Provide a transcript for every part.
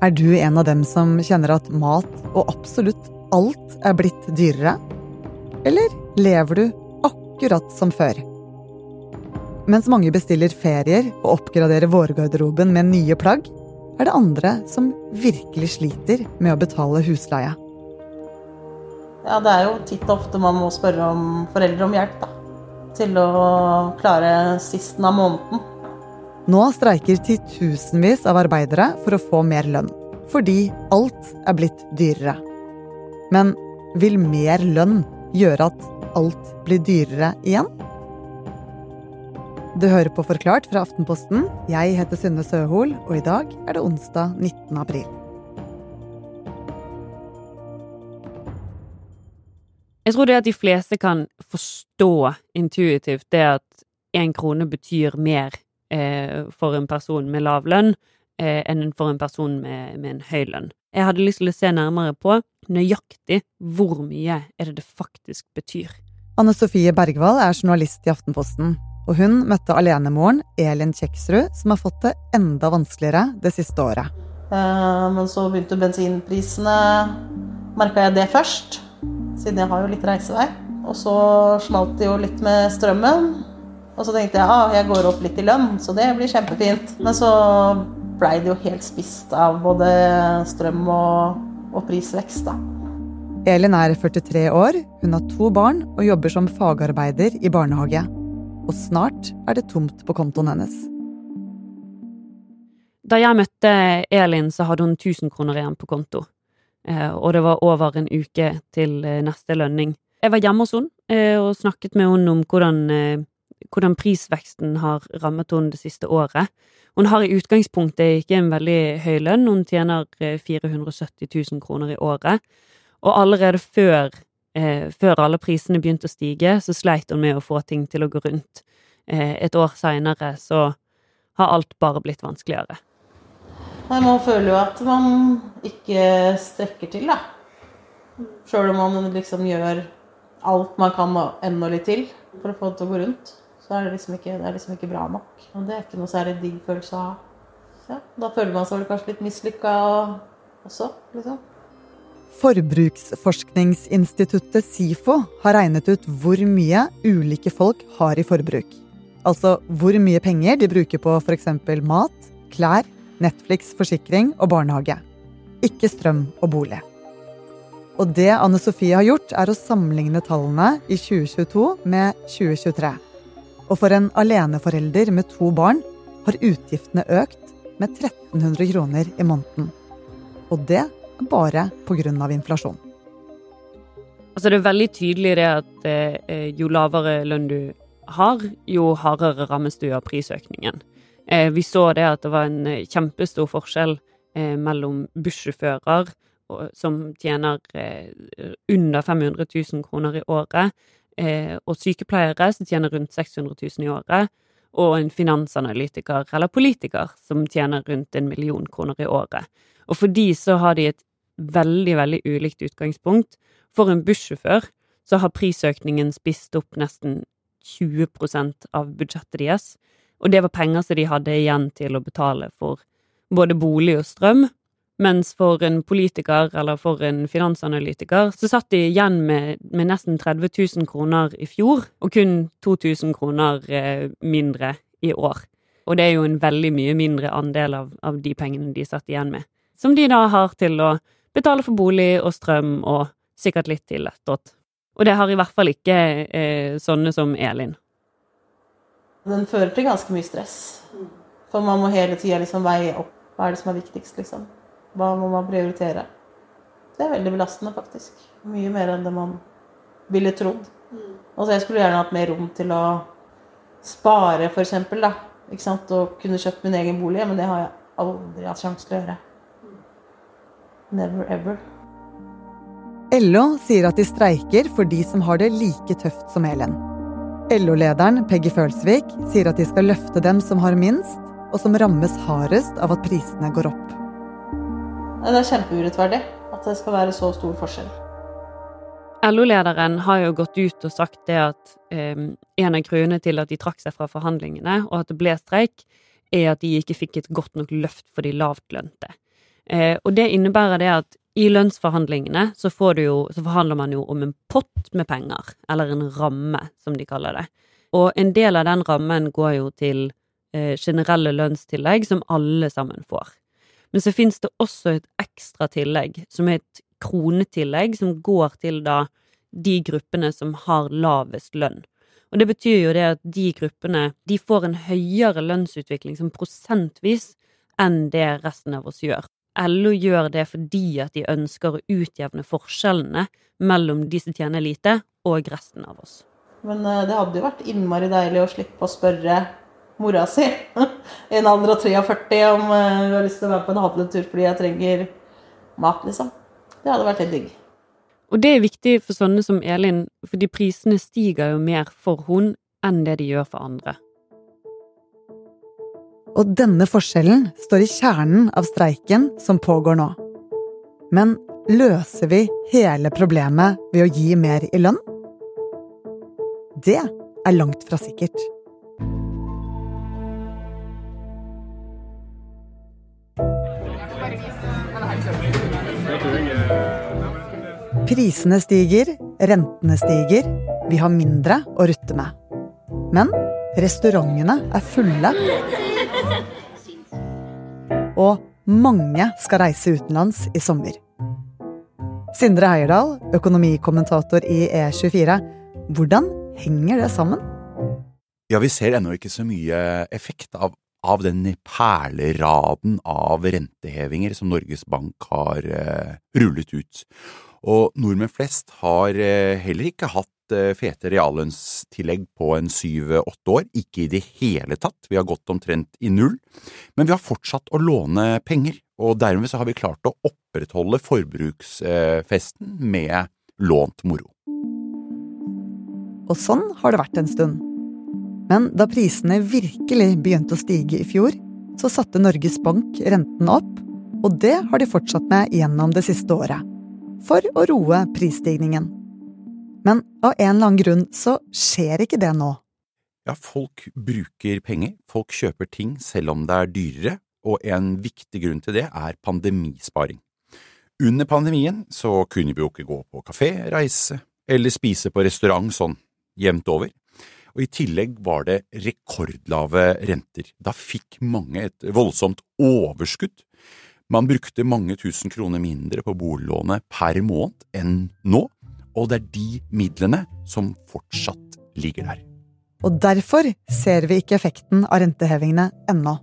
Er du en av dem som kjenner at mat og absolutt alt er blitt dyrere? Eller lever du akkurat som før? Mens mange bestiller ferier og oppgraderer vårgarderoben med nye plagg, er det andre som virkelig sliter med å betale husleie. Ja, det er jo titt og ofte man må spørre om foreldre om hjelp, da. Til å klare sisten av måneden. Nå streiker titusenvis av arbeidere for å få mer lønn. Fordi alt er blitt dyrere. Men vil mer lønn gjøre at alt blir dyrere igjen? Du hører på Forklart fra Aftenposten. Jeg heter Synne Søhol, og i dag er det onsdag 19. april. Jeg tror det at de fleste kan forstå intuitivt det at én krone betyr mer for en person med lav lønn eh, enn for en person med, med, en høy lønn. Jeg hadde lyst til å se nærmere på nøyaktig hvor mye er det det faktisk betyr. Anne Sofie Bergwall er journalist i Aftenposten, og hun møtte alenemoren Elin Kjeksrud, som har fått det enda vanskeligere det siste året. Eh, men så begynte bensinprisene Merka jeg det først, siden jeg har jo litt reisevei. Og så smalt det jo litt med strømmen. Og så tenkte jeg ah, jeg går opp litt i lønn, så det blir kjempefint. Men så blei det jo helt spist av både strøm og, og prisvekst, da. Elin er 43 år, hun har to barn og jobber som fagarbeider i barnehage. Og snart er det tomt på kontoen hennes. Da jeg møtte Elin, så hadde hun 1000 kroner igjen på konto. Eh, og det var over en uke til eh, neste lønning. Jeg var hjemme hos henne eh, og snakket med henne om hvordan hvordan prisveksten har rammet henne det siste året. Hun har i utgangspunktet ikke en veldig høy lønn, hun tjener 470 eh, 000 kroner i året. Og allerede før, eh, før alle prisene begynte å stige, så sleit hun med å få ting til å gå rundt. Eh, et år seinere så har alt bare blitt vanskeligere. Man føler jo at man ikke strekker til, da. Sjøl om man liksom gjør alt man kan enda litt til for å få det til å gå rundt så er det liksom ikke, det er liksom ikke bra nok. Og det er ikke noe særlig digg følelse av. Ja, da føler man seg kanskje litt mislykka også, liksom. Forbruksforskningsinstituttet SIFO har regnet ut hvor mye ulike folk har i forbruk. Altså hvor mye penger de bruker på f.eks. mat, klær, Netflix, forsikring og barnehage. Ikke strøm og bolig. Og det Anne Sofie har gjort, er å sammenligne tallene i 2022 med 2023. Og for en aleneforelder med to barn har utgiftene økt med 1300 kroner i måneden. Og det er bare pga. inflasjon. Altså det er veldig tydelig det at eh, jo lavere lønn du har, jo hardere rammes du av prisøkningen. Eh, vi så det at det var en eh, kjempestor forskjell mellom bussjåfører som tjener under 500 000 kroner i året, og sykepleiere som tjener rundt 600 000 i året, og en finansanalytiker eller politiker som tjener rundt en million kroner i året. Og for de så har de et veldig, veldig ulikt utgangspunkt. For en bussjåfør så har prisøkningen spist opp nesten 20% av budsjettet deres, og det var penger som de hadde igjen til å betale for både bolig og strøm, mens for en politiker eller for en finansanalytiker så satt de igjen med, med nesten 30 000 kroner i fjor, og kun 2000 kroner eh, mindre i år. Og det er jo en veldig mye mindre andel av, av, de pengene de satt igjen med. Som de da har til å betale for bolig og strøm og sikkert litt til ettåt. Og det har i hvert fall ikke eh, sånne som Elin. Den fører til ganske mye stress. For man må hele tida liksom veie opp hva er det som er viktigst, liksom. Hva må man prioritere? Det er veldig belastende, faktisk. Mye mer enn det man ville trodd. Mm. Altså, jeg skulle gjerne hatt mer rom til å spare, f.eks. Ikke sant? Og kunne kjøpt min egen bolig, men det har jeg aldri hatt sjanse til å gjøre. Never ever. LO sier at de streiker for de som har det like tøft som Elen. LO-lederen Peggy Følsvik sier at de skal løfte dem som har minst, og som rammes hardest av at prisene går opp. Det er kjempeurettferdig at det skal være så stor forskjell. LO-lederen har jo gått ut og sagt det at um, en av grunnene til at de trakk seg fra forhandlingene, og at det ble streik, er at de ikke fikk et godt nok løft for de lavtlønte. Eh, og det innebærer det at i lønnsforhandlingene så, jo, så, forhandler man jo om en pott med penger, eller en ramme, som de kaller det. Og en del av den rammen går jo til eh, generelle lønnstillegg som alle sammen får. Men så finnes det også et ekstra tillegg, som er et kronetillegg, som går til da de gruppene som har lavest lønn. Og det betyr jo det at de gruppene de får en høyere lønnsutvikling som prosentvis enn det resten av oss gjør. LO gjør det fordi at de ønsker å utjevne forskjellene mellom de som tjener lite, og resten av oss. Men eh, det hadde jo vært innmari deilig å slippe å spørre mora si, en alder av 43, om eh, hun har lyst til å være på en handletur fordi jeg trenger mat, liksom. Det hadde vært helt digg. Og det er viktig for sånne som Elin, fordi prisene stiger jo mer for hun enn det de gjør for andre. Og denne forskjellen står i kjernen av streiken som pågår nå. Men løser vi hele problemet ved å gi mer i lønn? Det er langt fra sikkert. Prisene stiger, rentene stiger, vi har mindre å rutte med. Men restaurantene er fulle. Og mange skal reise utenlands i sommer. Sindre Heierdal, økonomikommentator i E24. Hvordan henger det sammen? Ja, vi ser ennå ikke så mye effekt av, av den perleraden av rentehevinger som Norges Bank har eh, rullet ut. Og nordmenn flest har eh, heller ikke hatt eh, fete reallønnstillegg på en syv–åtte år. Ikke i det hele tatt. Vi har gått omtrent i null. Men vi har fortsatt å låne penger, og dermed så har vi klart å opprettholde forbruksfesten med lånt moro. Og sånn har det vært en stund. Men da prisene virkelig begynte å stige i fjor, så satte Norges Bank renten opp, og det har de fortsatt med gjennom det siste året for å roe prisstigningen. Men av en eller annen grunn så skjer ikke det nå. Ja, folk bruker penger, folk kjøper ting selv om det er dyrere, og en viktig grunn til det er pandemisparing. Under pandemien så kunne vi jo ikke gå på kafé, reise eller spise på restaurant sånn jevnt over, og i tillegg var det rekordlave renter. Da fikk mange et voldsomt overskudd man brukte mange tusen kroner mindre på boliglånet per måned enn nå, og det er de midlene som fortsatt ligger der. Og derfor ser vi ikke effekten av rentehevingene ennå.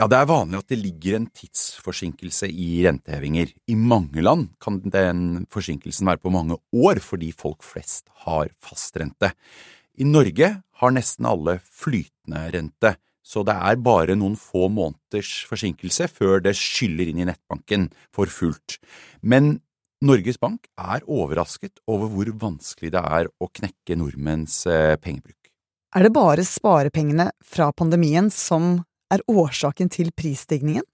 Ja, det er vanlig at det ligger en tidsforsinkelse i rentehevinger. I mange land kan den forsinkelsen være på mange år fordi folk flest har fastrente. I Norge har nesten alle flytende rente så det er bare noen få måneders forsinkelse før det skyller inn i nettbanken for fullt. Men Norges Bank er overrasket over hvor vanskelig det er å knekke nordmenns eh, pengebruk. Er det bare sparepengene fra pandemien som er årsaken til prisstigningen?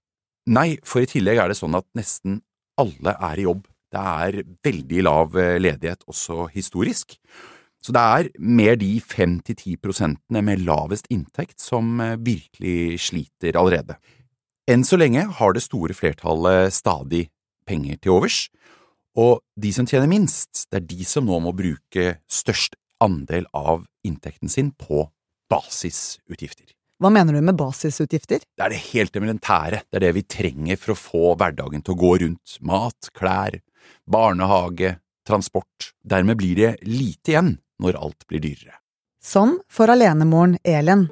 Nei, for i tillegg er det sånn at nesten alle er i jobb. Det er veldig lav eh, ledighet, også historisk. Så det er mer de fem til ti prosentene med lavest inntekt som eh, virkelig sliter allerede. Enn så lenge har det store flertallet stadig penger til overs, og de som tjener minst, det er de som nå må bruke størst andel av inntekten sin på basisutgifter. Hva mener du med basisutgifter? Det er det helt elementære, det er det vi trenger for å få hverdagen til å gå rundt. Mat, klær, barnehage, transport. Dermed blir det lite igjen når alt blir dyrere. Sånn for alenemoren Elin.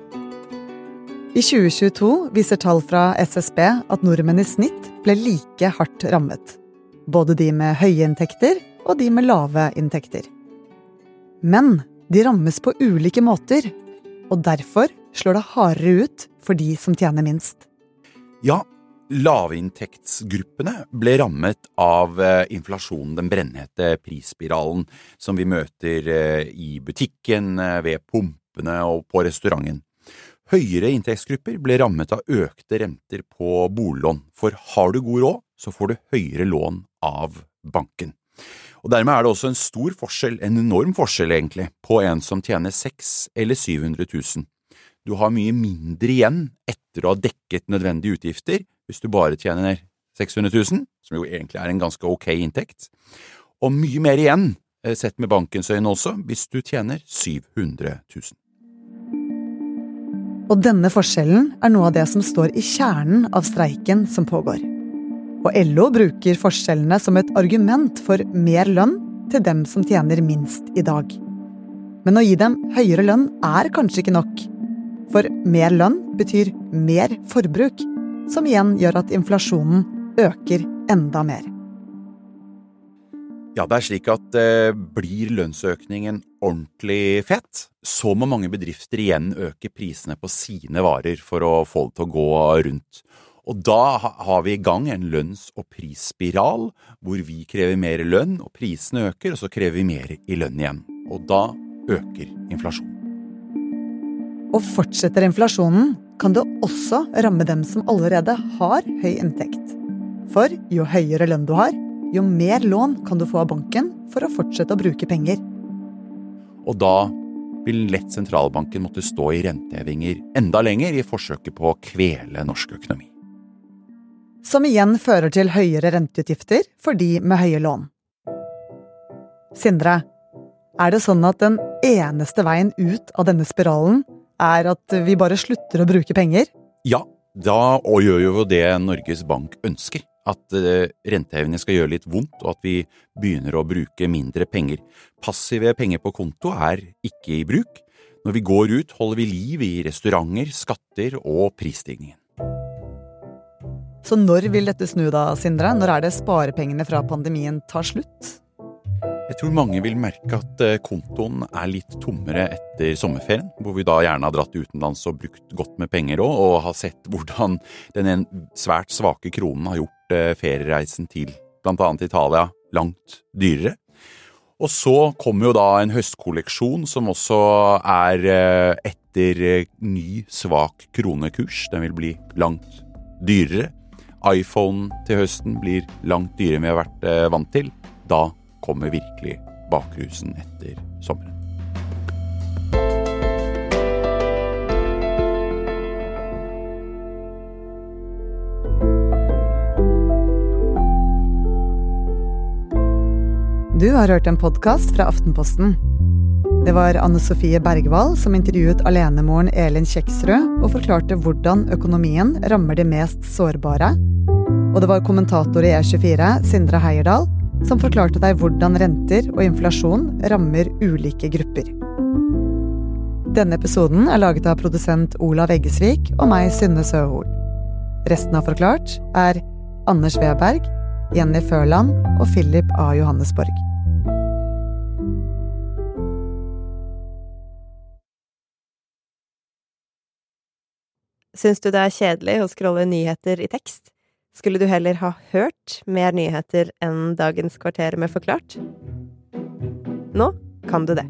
I 2022 viser tall fra SSB at nordmenn i snitt ble like hardt rammet. Både de med høye inntekter og de med lave inntekter. Men de rammes på ulike måter, og derfor slår det hardere ut for de som tjener minst. Ja, Lavinntektsgruppene ble rammet av eh, inflasjonen, den brennhete prisspiralen som vi møter eh, i butikken, eh, ved pumpene og på restauranten. Høyere inntektsgrupper ble rammet av økte renter på boliglån, for har du god råd, så får du høyere lån av banken. Og Dermed er det også en stor forskjell, en enorm forskjell egentlig, på en som tjener 600 eller 700 000. Du har mye mindre igjen etter å ha dekket nødvendige utgifter hvis du bare tjener 600 000, som jo egentlig er en ganske ok inntekt, og mye mer igjen, eh, sett med bankens øyne også, hvis du tjener 700 000. Og denne forskjellen er noe av det som står i kjernen av streiken som pågår. Og LO bruker forskjellene som et argument for mer lønn til dem som tjener minst i dag. Men å gi dem høyere lønn er kanskje ikke nok. For mer lønn betyr mer forbruk, som igjen gjør at inflasjonen øker enda mer. Ja, det er slik at eh, blir lønnsøkningen ordentlig fett, så må mange bedrifter igjen øke prisene på sine varer for å få det til å gå rundt. Og da har vi i gang en lønns- og prisspiral, hvor vi krever mer lønn, og prisene øker, og så krever vi mer i lønn igjen. Og da øker inflasjonen. Og fortsetter inflasjonen, kan det også ramme dem som allerede har høy inntekt. For jo høyere lønn du har, jo mer lån kan du få av banken for å fortsette å bruke penger. Og da vil lett sentralbanken måtte stå i rentehevinger enda lenger i forsøket på å kvele norsk økonomi. Som igjen fører til høyere renteutgifter for de med høye lån. Sindre, er det sånn at den eneste veien ut av denne spiralen er at vi bare slutter å bruke penger? Ja, da og gjør jo det Norges Bank ønsker. At uh, rentehevingene skal gjøre litt vondt, og at vi begynner å bruke mindre penger. Passive penger på konto er ikke i bruk. Når vi går ut, holder vi liv i restauranter, skatter og prisstigningen. Så når vil dette snu da, Sindre? Når er det sparepengene fra pandemien tar slutt? Jeg tror mange vil merke at eh, kontoen er litt tommere etter sommerferien, hvor vi da gjerne har dratt utenlands og brukt godt med penger òg, og har sett hvordan den svært svake kronen har gjort eh, feriereisen til bl.a. Italia langt dyrere. Og så kommer jo da en høstkolleksjon som også er eh, etter ny, svak kronekurs. Den vil bli langt dyrere. iPhone til høsten blir langt dyrere enn vi har vært vant til. Da kommer virkelig bakrusen etter sommeren. Du har hørt en podkast fra Aftenposten. Det var Anne Sofie Bergwall som intervjuet alenemoren Elin Kjeksrød og forklarte hvordan økonomien rammer de mest sårbare. Og det var kommentator i E24, Sindre Heierdal, som forklarte deg hvordan renter og inflasjon rammer ulike grupper. Denne episoden er laget av produsent Olav Eggesvik og meg, Synne Søhol. Resten av Forklart er Anders Weberg, Jenny Førland og Philip A. Johannesborg. Syns du det er kjedelig å scrolle nyheter i tekst? Skulle du heller ha hørt mer nyheter enn dagens kvarter med Forklart? Nå kan du det.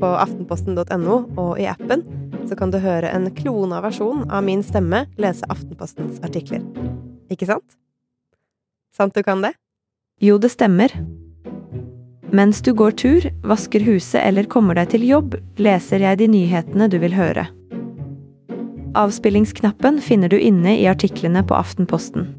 På aftenposten.no og i appen så kan du høre en klona versjon av min stemme lese Aftenpostens artikler. Ikke sant? Sant du kan det? Jo, det stemmer. Mens du går tur, vasker huset eller kommer deg til jobb, leser jeg de nyhetene du vil høre. Avspillingsknappen finner du inne i artiklene på Aftenposten.